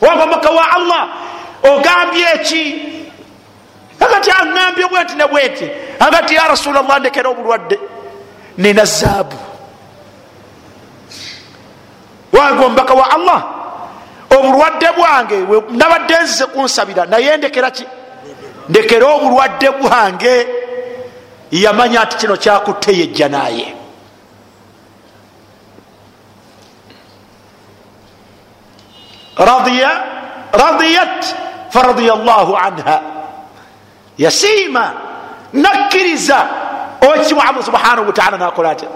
wanga omubaka wa allah ogambye eki agati aŋambye bwenti ne bwenti agati ya rasula llah ndekera obulwadde nina zaabu. Wange omubaka wa allah obulwadde bwange nabadde nzize kunsabira naye ndekera ki? Ndekera obulwadde bwange. Yamanya nti kino kyakutte yejja naye radiyat faradiya llahu anha. Yasiima nakkiriza. Owekimu allah subhanahu wataala nakola atya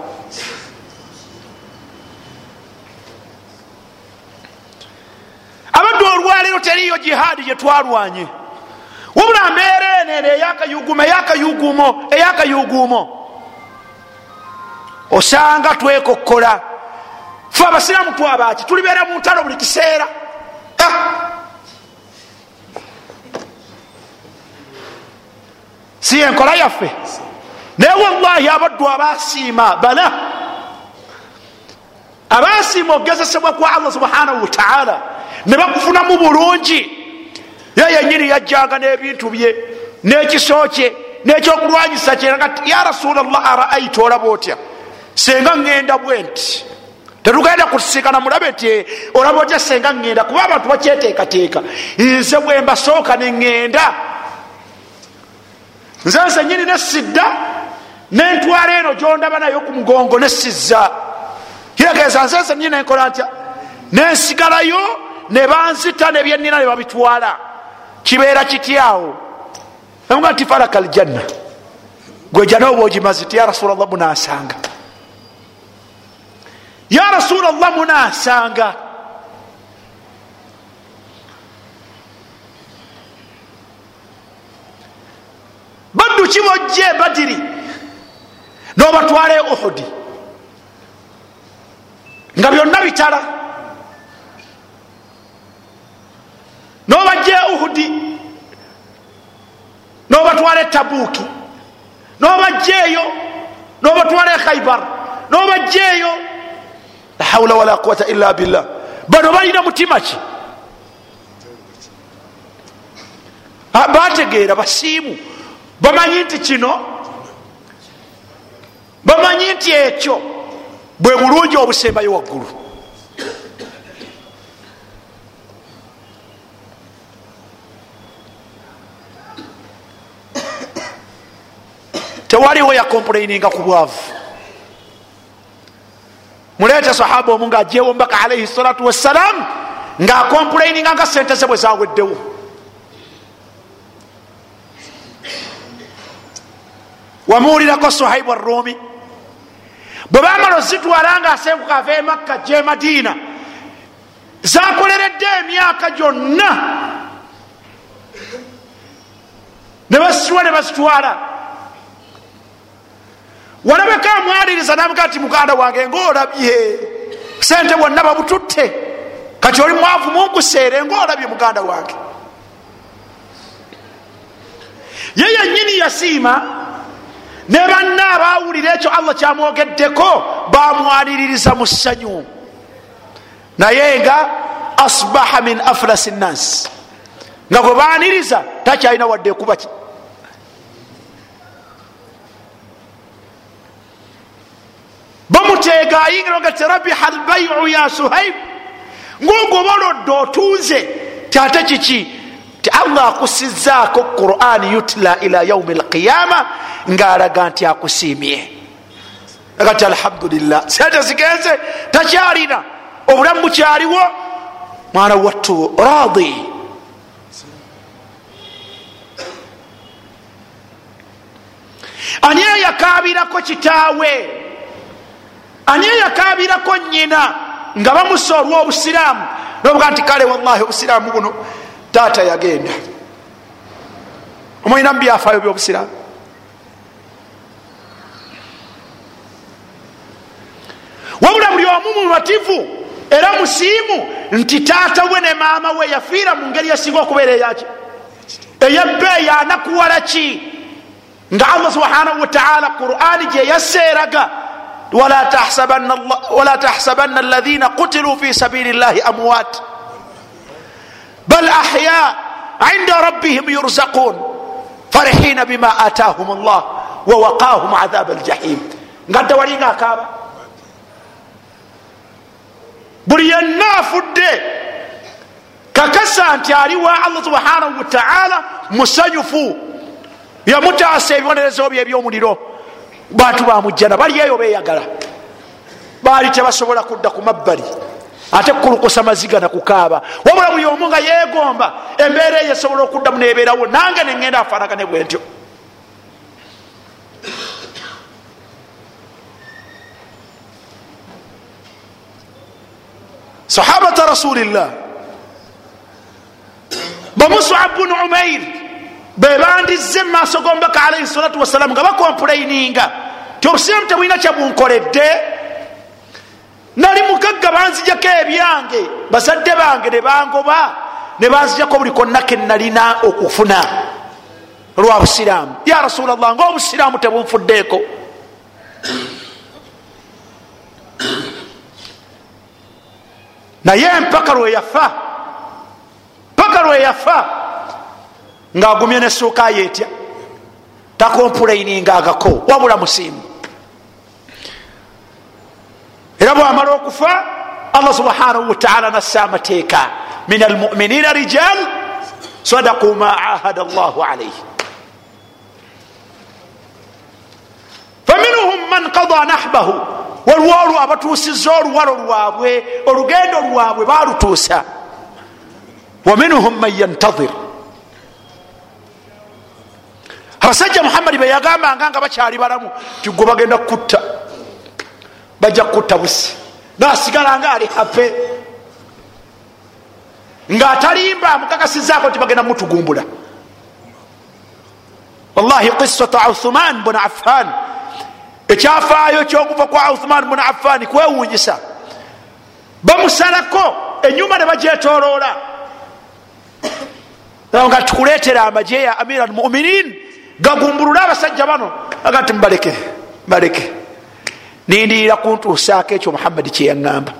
abadde olwaleero teriyo jihaadi gyetwalwanye wabula mbeera enene eyakayugumo eyakayugumo eyakayugumo. Osanga twekokkola. Fe abasiraamu twabaki tulibeera mu ntalo buli kiseera. Si enkola yaffe? Naye wallahi abaddu abasiima bala abasiima okugezesebwa kwa allah subhanahu wataala ne bakufunamu bulungi. Ye yenyini yajjanga n'ebintu bye n'ekiso kye n'ekyokulwanyisa kyeraga ya rasulllah araaita olaba otya senga ŋŋenda bwe nti tetugenda kusisikana mulabe nti olaba otya senga ŋŋenda? Kuba abantu bakyeteekateeka. Nze bwe mbasooka ne ŋŋenda. Nze nzenyini nesidda nentwala eno gyondaba nayo ku mugongo nesizza kitegeeza nze nzenyini nenkola ntya? Nensigalayo ne banzita nebyenina ne babitwala. Kibeera kityawo emuga nti falaka aljanna gwejana oba ogimazi ti ya rasulllah munansanga ya rasulllah munansanga baddu kibojja ebadiri nobatwala e uhudi. Nga byonna bitala nobajja uhudi nobatwala e tabuuki nobajja eyo nobatwala e khaibar nobajja eyo la haula wala quwata illa billah. Bano balina mutima ki? Bategeera basiimu bamanyi nti kino bamanyi nti ekyo bwe bulungi obusembayo waggulu tewaliwo yakomplaininga ku bwavu. Muleete sahaba omu ngaajewo mbaka alaihi salatu wassalam ngaakomplaininga nga sente ze bwe zaweddewo wamuwulirako sohaibu arumi bwe bamala ozitwala nga asenguka ava emakka je madiina zakoleredde emyaka gyonna. Ne bazitwa ne bazitwala walabeka amwaliriza namuga nti muganda wange ngaolabye sente bwonna babututte. Kati oli mwavu munkuseere ngaolabye muganda wange. Ye yenyini yasiima ne banna abawulira ekyo allah kyamwogeddeko bamwaniririza mu ssanyu. Naye nga asbaha min aflasi nnansi nga gwe baniriza takyalina wadde ekubaki bamuteega ayingira gati rabiha albaiu ya suhaib ngaogoba olodde otuuze kyate kiki? Ti allah akusizaako quran yutla ila yaumi alqiyama ngaalaga nti akusiimye. Agati alhamdulillah. Sente zigenze? Takyalina. Obulamu bukyaliwo mwana wattu radi ani eyakabirako kitaawe ani eyakabirako nyina nga bamusa olwobusiraamu. Nobuga nti kale wallahi obusiraamu buno taata yagenda. Omwinamu byafaayo byobusiraamu? Wabula buli omu mumativu era musiimu nti taata we ne maama we yafiira mu ngeri yasinga okubeera eyaki eyebbeeyi anakuwala ki? Nga allah subhanahu wataala qurani gyeyaseeraga wala tahsabanna alladhina qutiluu fi sabili llahi amwat bal ahya inda rabbihim yurzaqun farihina bima atahum llah wawaqahum adhaba aljahim nga ddawalinga akaaba buli yenna afudde kakasa nti aliwa allah subhanahu wataala musanyufu yamutaasa ebibonerezo bye ebyomuliro bantu bamujjana bali eyo beyagala baali tebasobola kudda ku mabbali ate kukulukusa maziga nakukaaba wabula buli omu nga yegomba embeera eyo esobola okuddamu nebeerawo nange neŋenda afaanagane bwe ntyo sahabata rasulillah. Bamusab bunu umair bebandize mumaaso gombaka alaihi salatu wassalamu nga bakompulaininga ti obusiramu tebulina kyabunkoledde nali mugagga banzijako ebyange bazadde bange ne bangoba ne banzijako buli konna ke nalina okufuna lwa busiraamu. Ya rasulllah nga obusiraamu tebunfuddeeko. Naye mpaka lweyafa paka lweyafa ngaagumye nesuuka yeetya takompulainingaagako wabula musiimu era bwamala okufa allah subhanahu wataala nassa amateeka. Min almuminina rijal sadaku ma ahada llahu alaihi faminhum man qada nahbahu waliwo olwo abatuusiza oluwalo lwabwe olugendo lwabwe balutuusa waminhum man yantahir abasajja muhammadi beyagambanga nga bakyali balamu tigwe bagenda kutta bajja kutta busi. Nasigala nga ali hape. Ngaatalimba mukakasizaako nti bagenda mutugumbula wallahi qisata uthuman bun affan. Ekyafaayo kyokuva kwa uthman bun affan kwewunyisa bamusalako enyuma ne bagyetoloola nga tukuleetera amaje ya amira almuminin gagumbulule abasajja bano. Aga nti mubaleke baleke nindirira kuntuusaako ekyo muhammadi kyeyaŋŋamba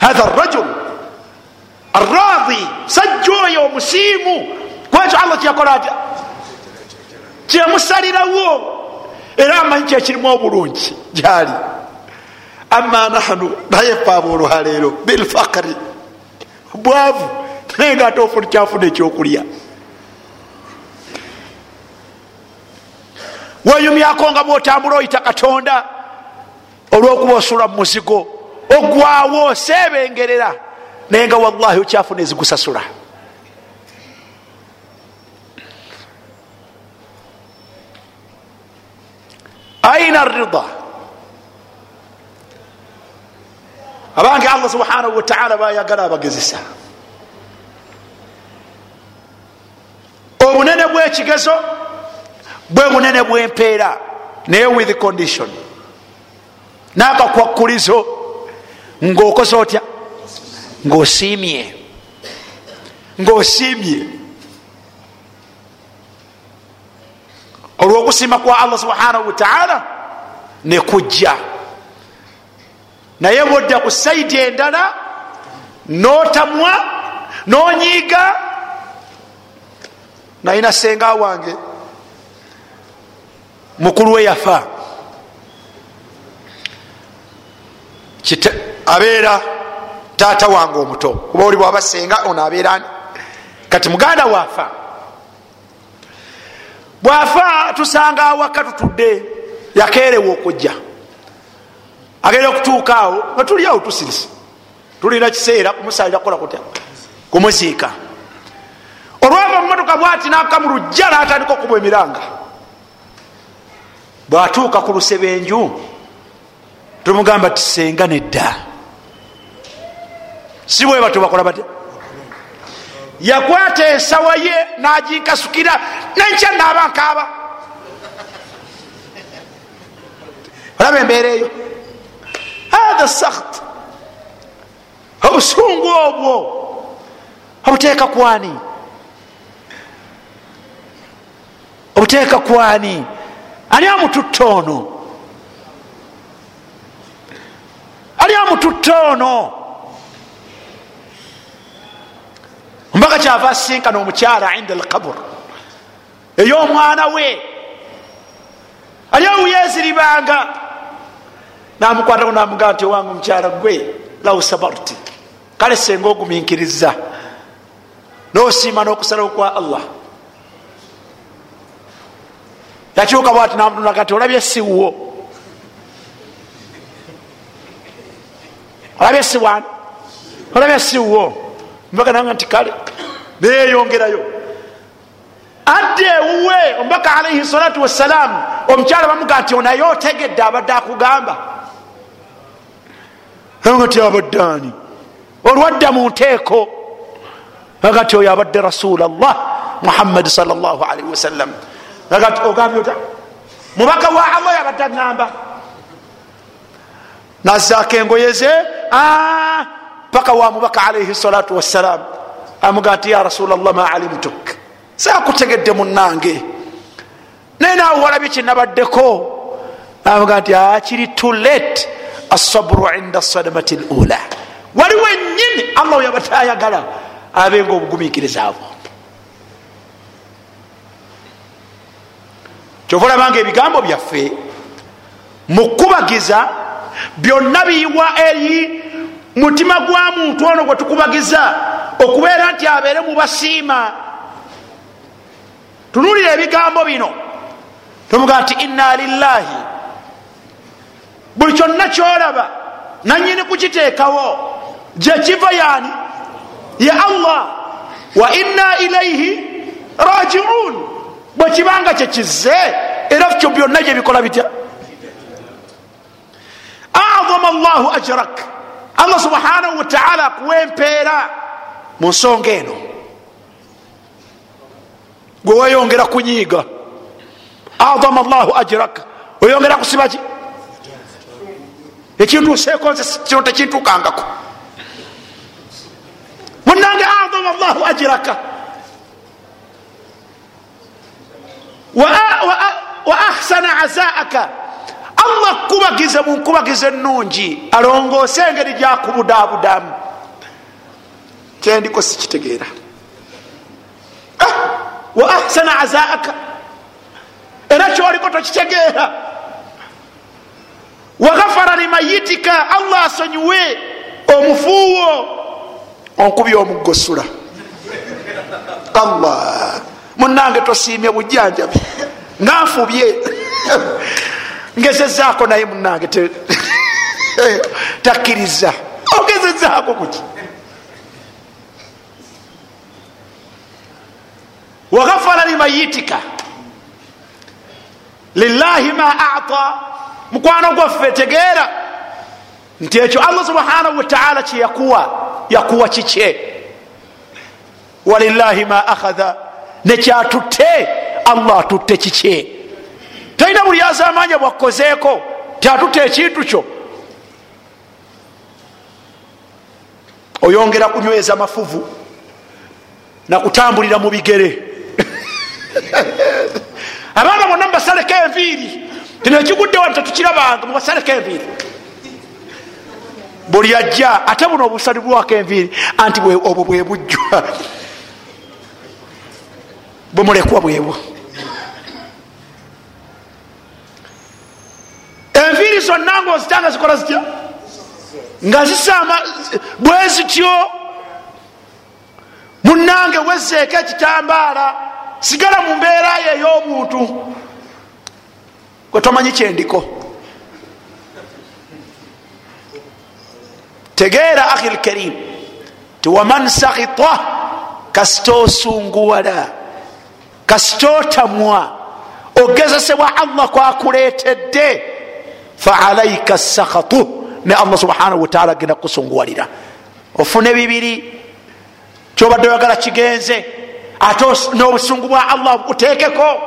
hatha rajul arradi sajja oyo omusiimu. Kwekyo allah kyeyakola atya? Kyemusalirawo era amanyi kyekirimu obulungi gyali. Ama nahnu naye faaba olwaleero bilfakri bwavu. Naye nga ate ofuna kyafuna ekyokulya weyumyako nga bwotambula oyita katonda olwokuba osula mu muzigo ogwawo osebengerera naye nga wallahi okyafuna ezigusasula. Aina rida? Abange allah subhanahu wataala bayagala abagezesa. Obunene bwekigezo bwe bunene bwempeera naye with condition. N'akakwakulizo ngaokoze otya? Ngaosiimye ngaosiimye olwokusiima kwa allah subhanahu wataala nekujja naye bwodda ku saidi endala notamwa nonyiiga nalina senga wange mukulu we yafa. Abeera taata wange omuto kuba oli bwaba senga ono abeera kati muganda waafa bwafa tusanga awaka tutudde yakeerewa okujja. Agenda okutuuka awo nga tuli awo tusirisi tulina kiseera kumusalira kukola kutya? Kumuziika. Olwava mumotoka bwati naka mu lujja natandika okuba emiranga bwatuuka ku lusebenju tumugamba tisenga nedda. Si bwe bato bakola batya yakwata ensawa ye naginkasukira nenkya naaba nkaaba. Olaba embeera eyo. Hatha sakht obusungu obwo obuteeka kwani obuteeka kwani ani amututta ono ali amututta ono mpaka kyava asinkana omukyala inda alkabur ey'omwana we. Ali awuyeziribanga namukwatako namugaa nti owange omukyala gwe law sabarti. Kale senga oguminkiriza nosiima n'okusalawo kwa allah yakyuka bwati namutunaga ti olabye siwo olabye siwani olabye siwo mpaka nanga nti kale neyeyongerayo adde ewuwe omubaka alaihi salatu wassalamu omukyala bamuga nti onaye otegedde abadde akugamba. Nga ti abaddaani olwadda mu nteeko. Aga ti oyo abadde rasula llah muhammadi salllahalihi wasallam agati ogambye ota mubaka wa allah yabadde aŋamba nazaako engoye ze paka wa mubaka alaihi salatu wassalam amuga nti ya rasula llah ma alimtuk. Sakutegedde munange naye naawe walabye kyenabaddeko amuga nti akiri too late. Asabru inda sadamati lula waliwo enyini allah yabatayagala abenga obugumikiriza kyova olabanga ebigambo byaffe mukubagiza byonna biyiwa eri mutima gwa muntu ono gwe tukubagiza okubeera nti abeere mubasiima tunulira ebigambo bino. Tomuga nti inna lillahi buli kyonna kyolaba nanyini kukiteekawo. Gyekiva yani ya allah. Wa inna ilaihi rajiun bwekibanga kyekizze era kyo byonna gyebikola bitya? Azama llahu ajrak. Allah subhanahu wataala akuwa empeera mu nsonga eno. Gwe weyongera kunyiiga. Azama llahu ajrak. Oyongera kusibaki ekintu oseeko nze kino tekintukangako. Munange azama llahu ajraka wa ahsana azaaka. Allah kubagize munkubagiza enungi alongoose engeri gyakubudaabudamu kyendiko sikitegeera. Wa ahsana azaaka. Era kyoliko tokitegeera. Waghafara limayitika allah asonyiwe omufuuwo onkubya omugosula. Allah munange tosiimye bujjanjabi. Nganfubye. Ngezezaako naye munange takkiriza. Ogezezaako kuki? Waghafara limayitika lillahi ma ata. Mukwano gwaffe tegeera. Nti ekyo allah subhanahu wataala kyeyakuwa yakuwa kikye. Walillahi ma akhadha nekyatutte allah atutte kikye talina buli azamanya bwakozeeko tyatuta ekintu kyo. Oyongera kunyweza mafuvu nakutambulira mu bigere. [LAUGHS] Abaana bonna mubasaleko enviiri. Tino ekigudde wano tetukirabanga mubasaleko enviiri. Buli ajja ate buno obusalibwako enviiri anti obwo bwe bujjwa bwemulekwa bwebwo enviiri zonna ngaozitanga zikola zitya? Nga zisama bwe zityo? Munange wezzeeko ekitambaala sigala mu mbeera yo ey'obuntu kwetomanyi kyendiko tegeera ahi lkarim ti waman sakhita kasita osunguwala kasita otamwa ogezesebwa allah kwakuleetedde faalaika sakhatu. Ne allah subhanahu wataala agenda kukusunguwalira ofune bibiri. Kyobadde oyagala kigenze. Ate n'obusungu bwa allah buteekeko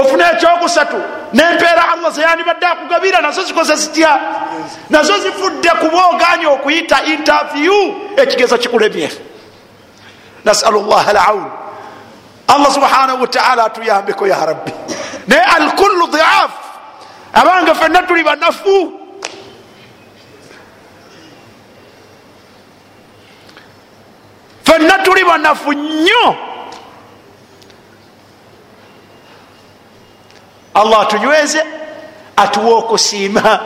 ofune ekyokusatu nempeera allah zeyandibadde akugabira nazo zikoze zitya? Nazo zifudde kuba oganya okuyita interview ekigezo kikulemye. Nasalu llah alaun allah subhanahu wataala atuyambeko ya rabbi. Naye alkullu diaf abange fenna tuli banafu. Fenna tuli banafu nnyo allah atunyweze atuwe okusiima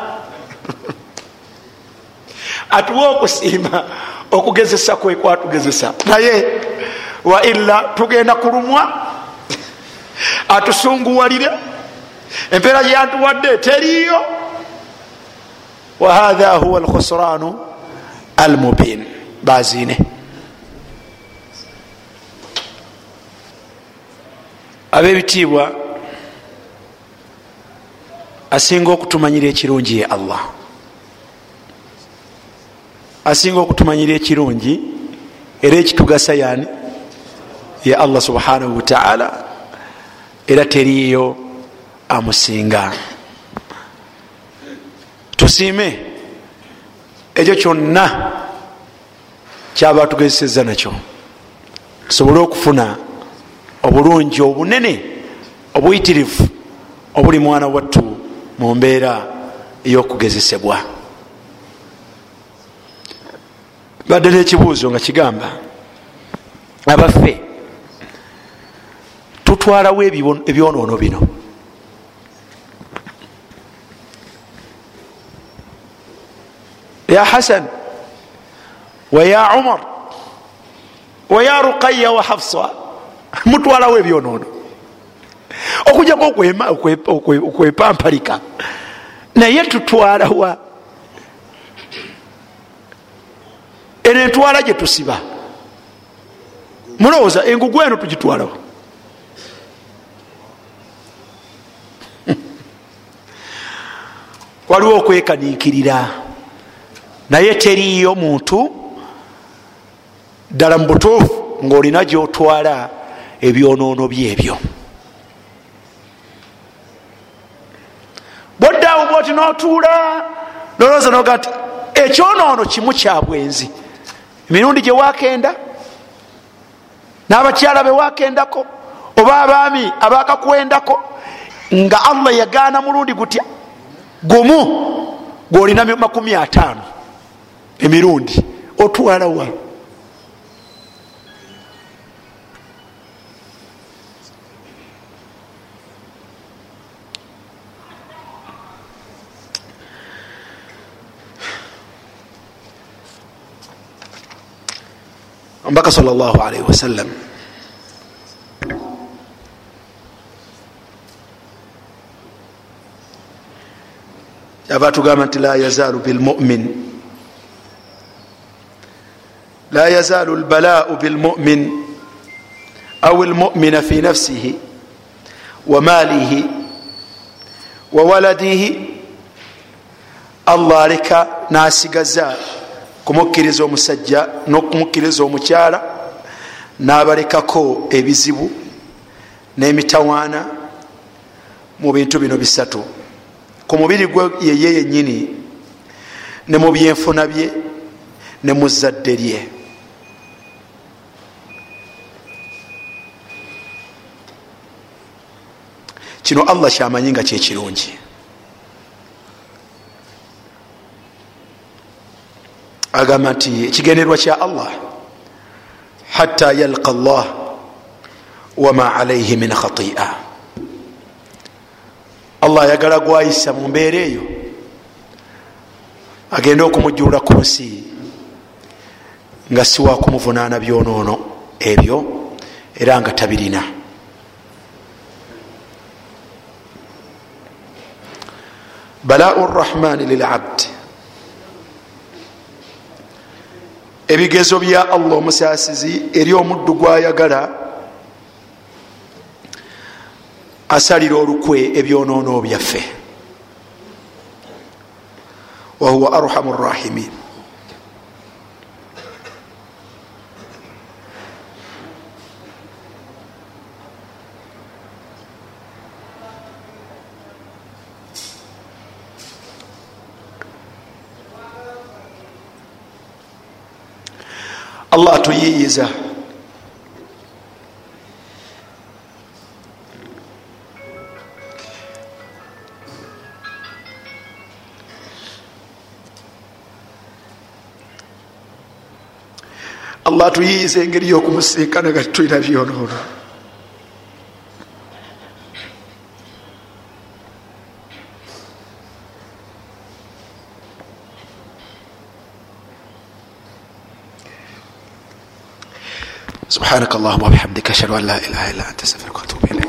[LAUGHS] atuwe okusiima okugezesa kwe kwatugezesa naye waila tugenda kulumwa [LAUGHS] atusunguwalire. Empeera gyeyantuwadde teriyo wahatha huwa alkhusranu almubin. Bazine abebitiibwa asinga okutumanyira ekirungi ye allah. Asinga okutumanyira ekirungi era ekitugasa yani ye allah subhanahu wataala era teriyo amusinga. Tusiime. Ekyo kyonna kyaba tugezeseza nakyo. Tusobole okufuna obulungi obunene obuyitirivu obuli mwana wattu mu mbeera ey'okugezesebwa. Badde n'ekibuuzo nga kigamba abaffe tutwalawo ebyonoono bino. Ya hasan waya umar waya ruqaya wa hafsa mutwalawo ebyonoono okujjako okwepampalika naye tutwalawa eno entwala gye tusiba. Mulowooza engugu eno tugitwalawo [LAUGHS] waliwo okwekaniikirira. Naye teriyo muntu ddala mu butuufu ngaolina gyotwala ebyonoono byebyo bwoti notuula nolowooza noga nti ekyonoono kimu kya bwenzi. Emirundi gye wakenda n'abakyala be wakendako oba abaami abakakwendako nga allah yagaana mulundi gutya? Gumu gweolina makumi ataano emirundi. Otwalawa mbaka sal llah alaihi wasallam. Ava tugamba nti la yazaalu bilmumin la yazaalu lbalaau bilmumin au lmumina fi nafsihi wa maalihi wa waladihi. Allah aleka nasigaza kumukkiriza omusajja n'okumukkiriza omukyala n'abalekako ebizibu n'emitawaana mu bintu bino bisatu. Ku mubiri gwe yeye yenyini ne mu byenfuna bye ne mu zadde lye. Kino allah kyamanyi nga kyekirungi agamba nti ekigenderwa kya allah hatta yalqa llah wama alaihi min khatia. Allah ayagala gwayisa mu mbeera eyo agende okumujjulula ku nsi nga siwakumuvunaana byonoono ebyo era nga tabirina. Balau rrahmani lilabdi ebigezo bya allah omusaasizi eri omuddu gwayagala asalira olukwe ebyonoono byaffe. Wahuwa arhamu rrahimin allah atuyiyiza. Allah atuyiyiza engeri yokumusinkana nga tulina byonoono سبحانك اللهم وبحمدك اشهد ان لا اله الا انت استغفرك واتوب اليك